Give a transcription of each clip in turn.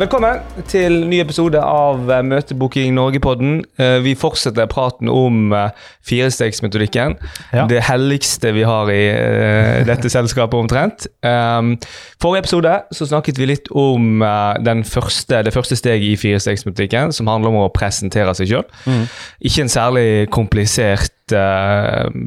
Velkommen til ny episode av eh, Møtebooking Norge-podden. Eh, Vi fortsetter praten om eh, firestegsmetodikken. Ja. Det helligste vi har i dette selskapet, omtrent. Um, Forrige episode så snakket vi litt om den første, det første steget i firestegsmetodikken, som handler om å presentere seg sjøl. Mm. Ikke en særlig komplisert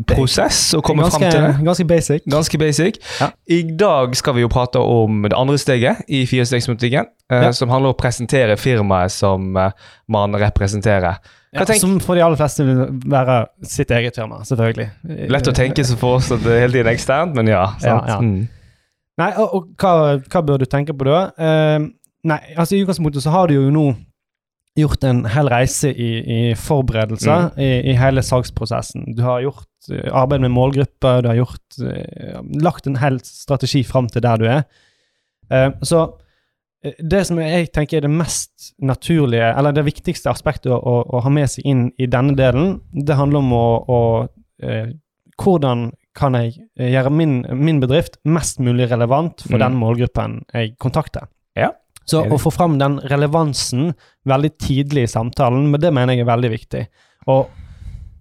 prosess å komme ganske, fram til det. Ganske basic. Ganske basic. Ja. I dag skal vi jo prate om det andre steget i firestegsmetodikken, eh, Ja. som handler om å presentere firmaet som eh, man representerer. Ja, som for de aller fleste vil være sitt eget firma, selvfølgelig. Lett å tenke så for oss at det er hele tiden eksternt, men ja. Mm. Nei, og, og hva, hva bør du tenke på da? Uh, nei, altså I utgangspunktet så har du jo nå gjort en hel reise i, i forberedelser Mm. i, i hele salgsprosessen. Du har gjort eh, arbeid med målgrupper, du har gjort, eh, lagt en hel strategi fram til der du er. Eh, så det som jeg tenker er det mest naturlige, eller det viktigste aspektet å, å, å ha med seg inn i denne delen, det handler om å, å Hvordan kan jeg gjøre min, min bedrift mest mulig relevant for Mm. den målgruppen jeg kontakter? Ja, Så å få fram den relevansen veldig tidlig i samtalen, men det mener jeg er veldig viktig. Og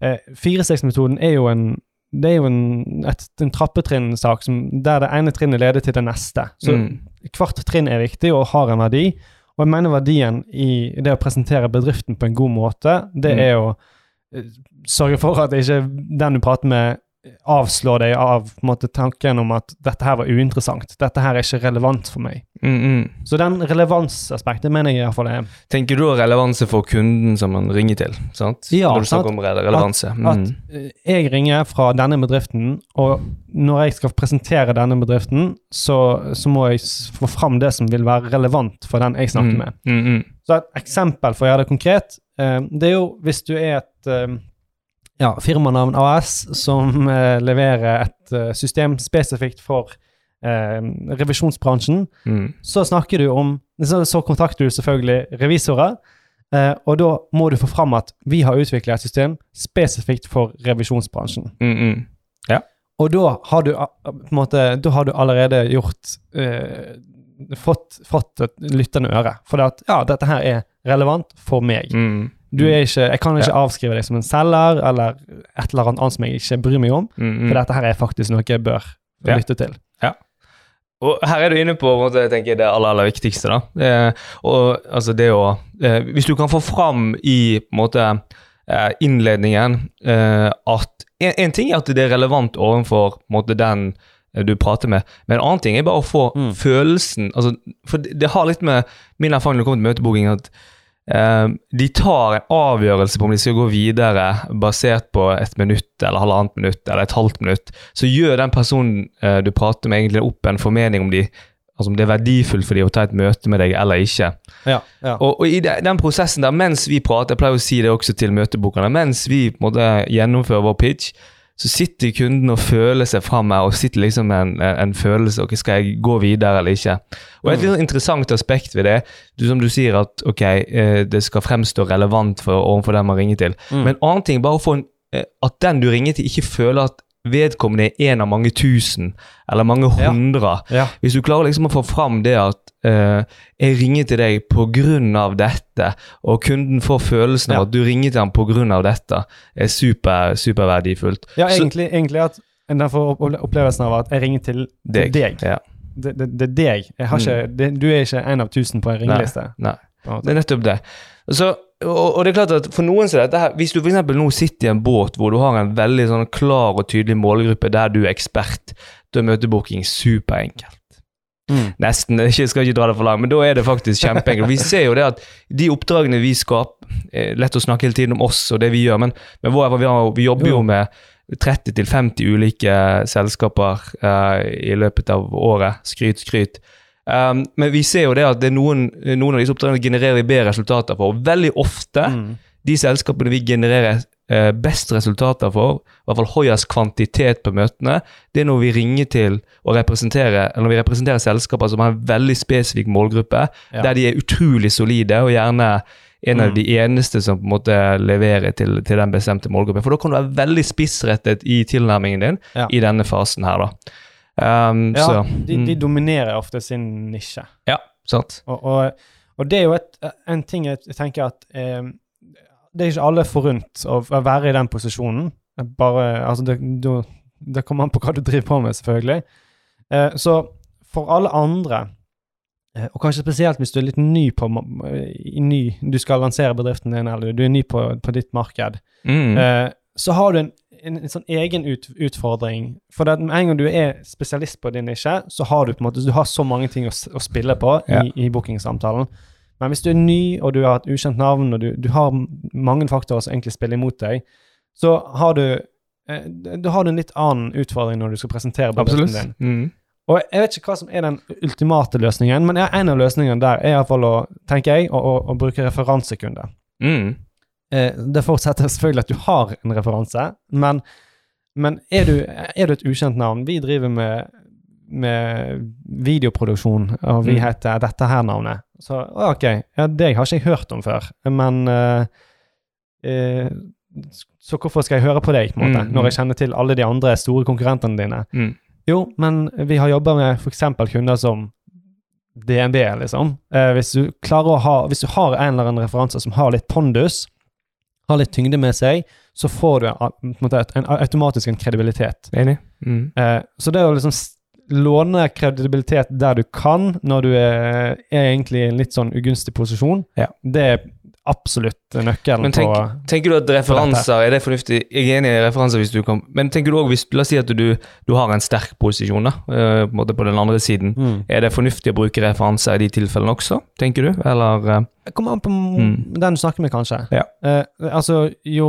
eh, firestegsmetoden er jo en det er jo en, et, en trappetrinnsak der det ene trinnet leder til det neste. Så Mm. hvert trinn er viktig og har en verdi. Og jeg mener verdien i det å presentere bedriften på en god måte, det Mm. er å eh, sørge for at ikke den du prater med, avslår deg av måte, tanken om at dette her var uinteressant. Dette her er ikke relevant for meg. Mm, mm. Så den relevansaspektet mener jeg iallfall er Tenker du relevanse for kunden som man ringer til? sant? Ja, Når du snakker om relevanse. at Mm. at jeg ringer fra denne bedriften, og når jeg skal presentere denne bedriften, så, så må jeg få fram det som vil være relevant for den jeg snakker Mm. med. Mm, mm. Så et eksempel for å gjøre det konkret, eh, det er jo hvis du er et eh, ja, firmanavn AS som eh, leverer et eh, system spesifikt for eh, revisjonsbransjen, Mm. så snakker du om Så, så kontakter du selvfølgelig revisorer, eh, og da må du få fram at vi har utviklet et system spesifikt for revisjonsbransjen. Mm, mm. Og da har du, på en måte, da har du allerede gjort eh, fått, fått et lyttende øre. For at ja, dette her er relevant for meg. Mm. Du er ikke, jeg kan ikke Ja. avskrive deg som en selger eller et eller annet annet som jeg ikke bryr meg om, Mm, mm. for dette her er faktisk noe jeg bør Ja. lytte til. Og her er du inne på måte, jeg tenker, det aller, aller viktigste. da. Eh, og altså det å eh, Hvis du kan få fram i måte eh, innledningen eh, at en, en ting er at det er relevant overfor måte, den du prater med, men en annen ting er bare å få Mm. følelsen altså, For det, det har litt med min erfaring når det kommer til møtebooking, at de tar en avgjørelse på om de skal gå videre basert på et minutt eller halvannet minutt eller et halvt minutt så gjør den personen eh, du prater med, egentlig opp en formening om de, altså om det er verdifullt for dem å ta et møte med deg eller ikke. Ja, ja. Og, og i de, den prosessen der, mens vi prater, jeg pleier å si det også til møtebokene mens vi på en måte gjennomfører vår pitch, så sitter kunden og føler seg fram her, og sitter liksom med en, en følelse ok, skal jeg gå videre eller ikke. Og et Mm. litt interessant aspekt ved det, du, som du sier at ok, eh, det skal fremstå relevant for, overfor den man ringer til. Mm. Men en annen ting, bare å få en, eh, at den du ringer til ikke føler at vedkommende er en av mange tusen, eller mange hundre. ja. Hvis du klarer liksom å få fram det at uh, jeg ringer til deg av dette, og kunden får følelsen av at du ringer til ham av dette, er super, superverdifullt. ja Så- egentlig, egentlig at den får opp- opplevelsen av at jeg ringer til deg. Ja. Det, det, det er deg. Har ikke, det, du er ikke en av tusen på en ringeliste. Nei. en. Det er nettopp det. Så, og, og det er klart at for noen så er dette her, Hvis du eksempel nå sitter i en båt hvor du har en veldig sånn klar og tydelig målgruppe der du er ekspert, da er møtebooking superenkelt. Mm. Nesten. Jeg skal ikke dra det for langt, men da er det faktisk kjempeenkelt. Vi ser jo det at de oppdragene vi skaper eh, Lett å snakke hele tiden om oss og det vi gjør, men, men vår, vi, har, vi jobber Jo. jo med 30-50 ulike selskaper uh, i løpet av året. Skryt, skryt. Um, men vi ser jo det at det noen, noen av disse oppdragene genererer vi bedre resultater for. Og veldig ofte Mm. de selskapene vi genererer eh, best resultater for, i hvert fall høyest kvantitet på møtene, det er når vi ringer til og representerer, eller når vi representerer selskaper som har en veldig spesifikk målgruppe, Ja. der de er utrolig solide og gjerne en av Mm. de eneste som på en måte leverer til, til den bestemte målgruppen. For da kan du være veldig spissrettet i tilnærmingen din Ja. i denne fasen her, da. Um, Ja, så, de, de mm, dominerer ofte sin nisje. ja, sant. Og, og, Og det er jo et, en ting jeg tenker at eh, Det er ikke alle forunt å, være i den posisjonen. Bare, altså det, du, det kommer an på hva du driver på med, selvfølgelig. Eh, så for alle andre, eh, og kanskje spesielt hvis du er litt ny på i ny, Du skal lansere bedriften din, eller du er ny på, på ditt marked, Mm. eh, så har du en, en, en sånn egen ut, utfordring. For det, med en gang du er spesialist på din nisje, så har du på en måte, du har så mange ting å, å spille på Ja. i, i bookingsamtalen. Men hvis du er ny, og du har et ukjent navn, og du, du har mange faktorer som egentlig spiller imot deg, så har du eh, da har du en litt annen utfordring når du skal presentere bedriften din. Mm. Og jeg vet ikke hva som er den ultimate løsningen, men en av løsningene der er iallfall tenker jeg, å, å, å bruke referansekunde. Mm. Eh, det forutsetter selvfølgelig at du har en referanse, men, men er, du, er du et ukjent navn Vi driver med, med videoproduksjon, og vi Mm. heter dette her navnet. Så ok, ja, det har ikke jeg hørt om før, men eh, eh, Så hvorfor skal jeg høre på deg, på en måte, Mm, når mm. jeg kjenner til alle de andre store konkurrentene dine? Mm. Jo, men vi har jobba med f.eks. kunder som DNB, liksom. Eh, hvis, du ha, hvis du har en eller annen referanse som har litt pondus, har litt tyngde med seg, så får du en en, automatisk en kredibilitet. Enig. Mm. Eh, så det å liksom låne kredibilitet der du kan, når du er, er egentlig i en litt sånn ugunstig posisjon, Ja. det er absolutt nøkkelen Men tenk, på tenker du at referanser, er det fornuftig? Jeg er enig i referanser hvis du kan Men tenker du også, hvis, la oss si at du, du har en sterk posisjon da, eh, på, en måte på den andre siden. mm. Er det fornuftig å bruke referanser i de tilfellene også, tenker du? Eller eh, Det kommer an på Mm. den du snakker med, kanskje. Ja. Eh, altså, jo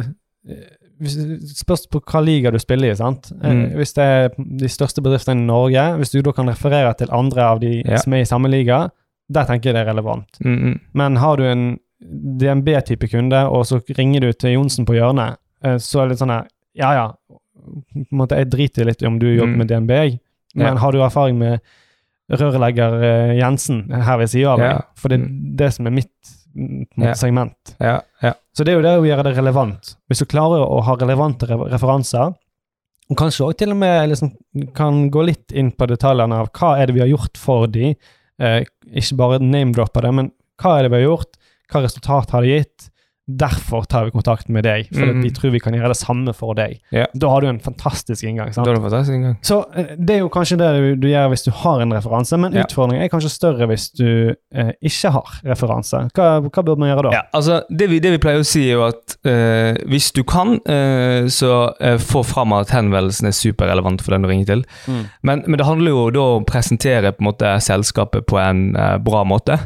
eh, hvis, Spørs på hva liga du spiller i, sant. Eh, Mm. Hvis det er de største bedriftene i Norge, hvis du da kan referere til andre av de Ja. som er i samme liga, der tenker jeg det er relevant. mm, -hmm. Men har du en DNB-type kunde, og så ringer du til Johnsen på hjørnet, eh, så er det litt sånn her Ja, ja, på en måte, jeg driter litt om du jobber Mm. med DNB, jeg. men Ja. har du erfaring med rørlegger eh, Jensen her ved sida av meg? Ja. For det er Mm. det som er mitt måte, segment. Ja. Så det er jo det å gjøre det relevant. Hvis du klarer å ha relevante re referanser, og kanskje òg til og med liksom kan gå litt inn på detaljene av hva er det vi har gjort for de, eh, ikke bare name-droppe det, men hva er det vi har gjort, hva resultat har det gitt, derfor tar vi kontakt med deg, for Mhm. vi tror vi kan gjøre det samme for deg. Yeah. Da har du en fantastisk inngang. sant? Da er det fantastisk inngang. Så eh, det er jo kanskje det du, du gjør hvis du har en referanse, men yeah. utfordringen er kanskje større hvis du eh, ikke har referanse. Hva, hva burde man gjøre da? Ja, altså det vi, det vi pleier å si er jo at eh, hvis du kan, eh, så eh, få fram at henvendelsen er superrelevant for den du ringer til. Mm. Men, men det handler jo da om å presentere på en måte selskapet på en eh, bra måte.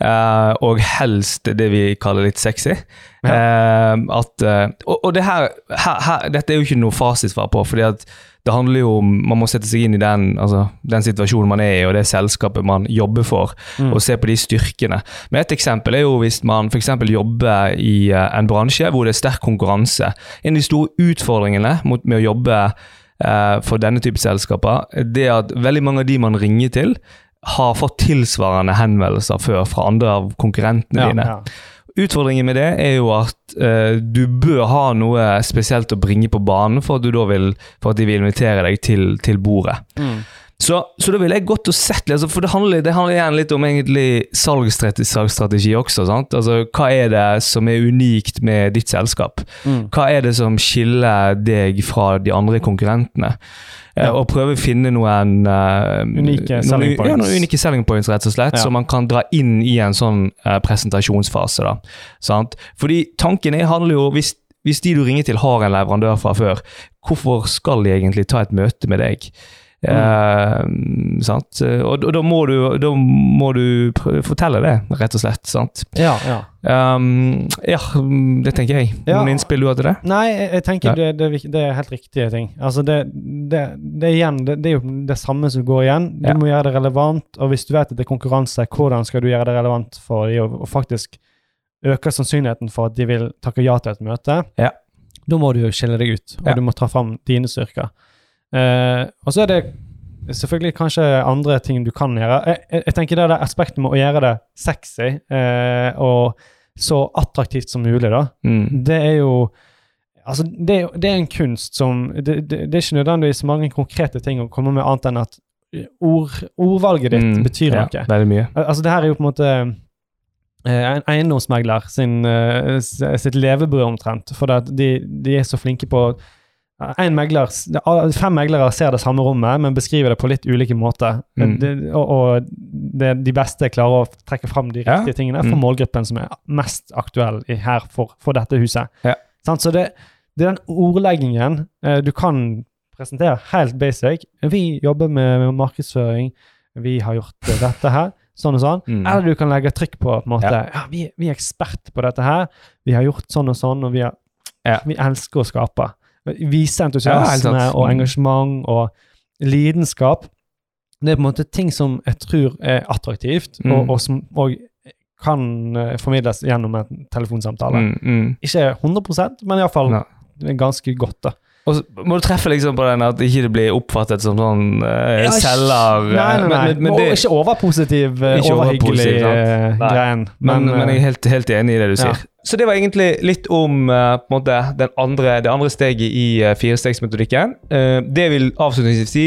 Eh, og helst det vi kaller litt sexy. Eh, at, uh, og, og det her, her, her, dette er jo ikke noe fasitsvar på, fordi at det handler jo om Man må sette seg inn i den, altså, den situasjonen man er i, og det selskapet man jobber for, Mm. og se på de styrkene. Men Et eksempel er jo hvis man f.eks. jobber i en bransje hvor det er sterk konkurranse. En av de store utfordringene mot, med å jobbe for denne type selskaper, det er at veldig mange av de man ringer til, har fått tilsvarende henvendelser før fra andre av konkurrentene Ja, dine. ja. Utfordringen med det er jo at eh, du bør ha noe spesielt å bringe på banen for at, vil, for at de vil invitere deg til, til bordet. Mm. Så, så da ville jeg gått og sett litt, altså, for det handler, det handler igjen litt om egentlig salgsstrategi, salgsstrategi også. sant? Altså, Hva er det som er unikt med ditt selskap? Mm. Hva er det som skiller deg fra de andre konkurrentene? Eh, Ja. Og prøve å finne noen uh, Unike noen, selling Ja, points. noen unike selling points, rett og slett, Ja. som man kan dra inn i en sånn uh, presentasjonsfase. da, sant? Fordi tanken er, handler jo hvis, hvis de du ringer til har en leverandør fra før, hvorfor skal de egentlig ta et møte med deg? Eh, sant? Og, og da, må du, da må du fortelle det, rett og slett. sant? Ja, ja. Um, ja, det tenker jeg. Ja. Noen innspill du har til det? Nei, jeg, jeg tenker det, det, det er helt riktige ting. Altså det, det, det, igjen, er jo det samme som går igjen. Du Ja. må gjøre det relevant, og hvis du vet at det er konkurranse, hvordan skal du gjøre det relevant for dem, og, og faktisk øke sannsynligheten for at de vil takke ja til et møte? Ja. Da må du jo skille deg ut, og du må ta fram dine styrker. Eh, og så er det selvfølgelig kanskje andre ting du kan gjøre. Jeg, jeg, jeg tenker det er det aspektet med å gjøre det sexy eh, og så attraktivt som mulig, da. Mm. Det er jo Altså, det er, det er en kunst som det, det, det er ikke nødvendigvis mange konkrete ting å komme med, annet enn at ord, ordvalget ditt Mm, betyr ja, noe. Veldig mye. Altså, det her er jo på en måte eh, en eiendomsmegler sin, sitt levebrød omtrent. For de, de er så flinke på en megler, Fem meglere ser det samme rommet, men beskriver det på litt ulike måter. Mm. Det, og og det, de beste klarer å trekke fram de Ja. riktige tingene for Mm. målgruppen som er mest aktuell i, her for, for dette huset. Ja. Så det, det er den ordleggingen eh, du kan presentere helt basic. Vi jobber med, med markedsføring. Vi har gjort dette her. Sånn og sånn. Mm. Eller du kan legge trykk på en måte, Ja. ja. vi, vi er ekspert på dette her. Vi har gjort sånn og sånn, og vi, har, Ja. vi elsker å skape. Vise entusiasme ja, og Mm. engasjement og lidenskap. Det er på en måte ting som jeg tror er attraktivt, Mm. og, og som òg kan eh, formidles gjennom en telefonsamtale. Mm, mm. Ikke 100 men iallfall ja. ganske godt. da. Og så må du treffe liksom på den at ikke det blir oppfattet som sånn uh, Ja, selger eh, Nei, nei, nei. Men, men, men, det, ikke overpositiv, eh, Ikke overhyggelig eh, greien. men, men jeg eh, er helt, helt enig i det du Ja. sier. Så det var egentlig litt om uh, andre, det andre steget i uh, firestegsmetodikken. Uh, det vil avslutningsvis si,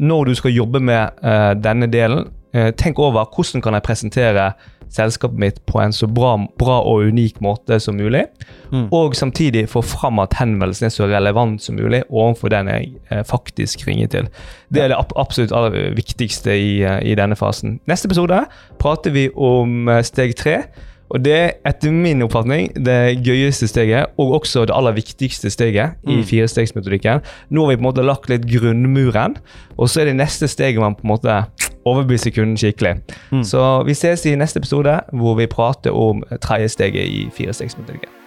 når du skal jobbe med denne delen, tenk over hvordan kan jeg presentere selskapet mitt på en så bra, bra og unik måte som mulig. Mm. Og samtidig få fram at henvendelsen er så relevant som mulig overfor den jeg eh, faktisk ringer til. Det er det absolutt aller viktigste i, eh, i denne fasen. Neste episode prater vi om eh, steg tre. Og det er etter min oppfatning det gøyeste steget, og også det aller viktigste steget i Mm. firestegsmetodikken. Nå har vi på en måte lagt litt grunnmuren, og så er det neste steget man på en måte overbeviser kunden skikkelig. Mm. Så vi ses i neste episode, hvor vi prater om tredje steget i firestegsmetodikken.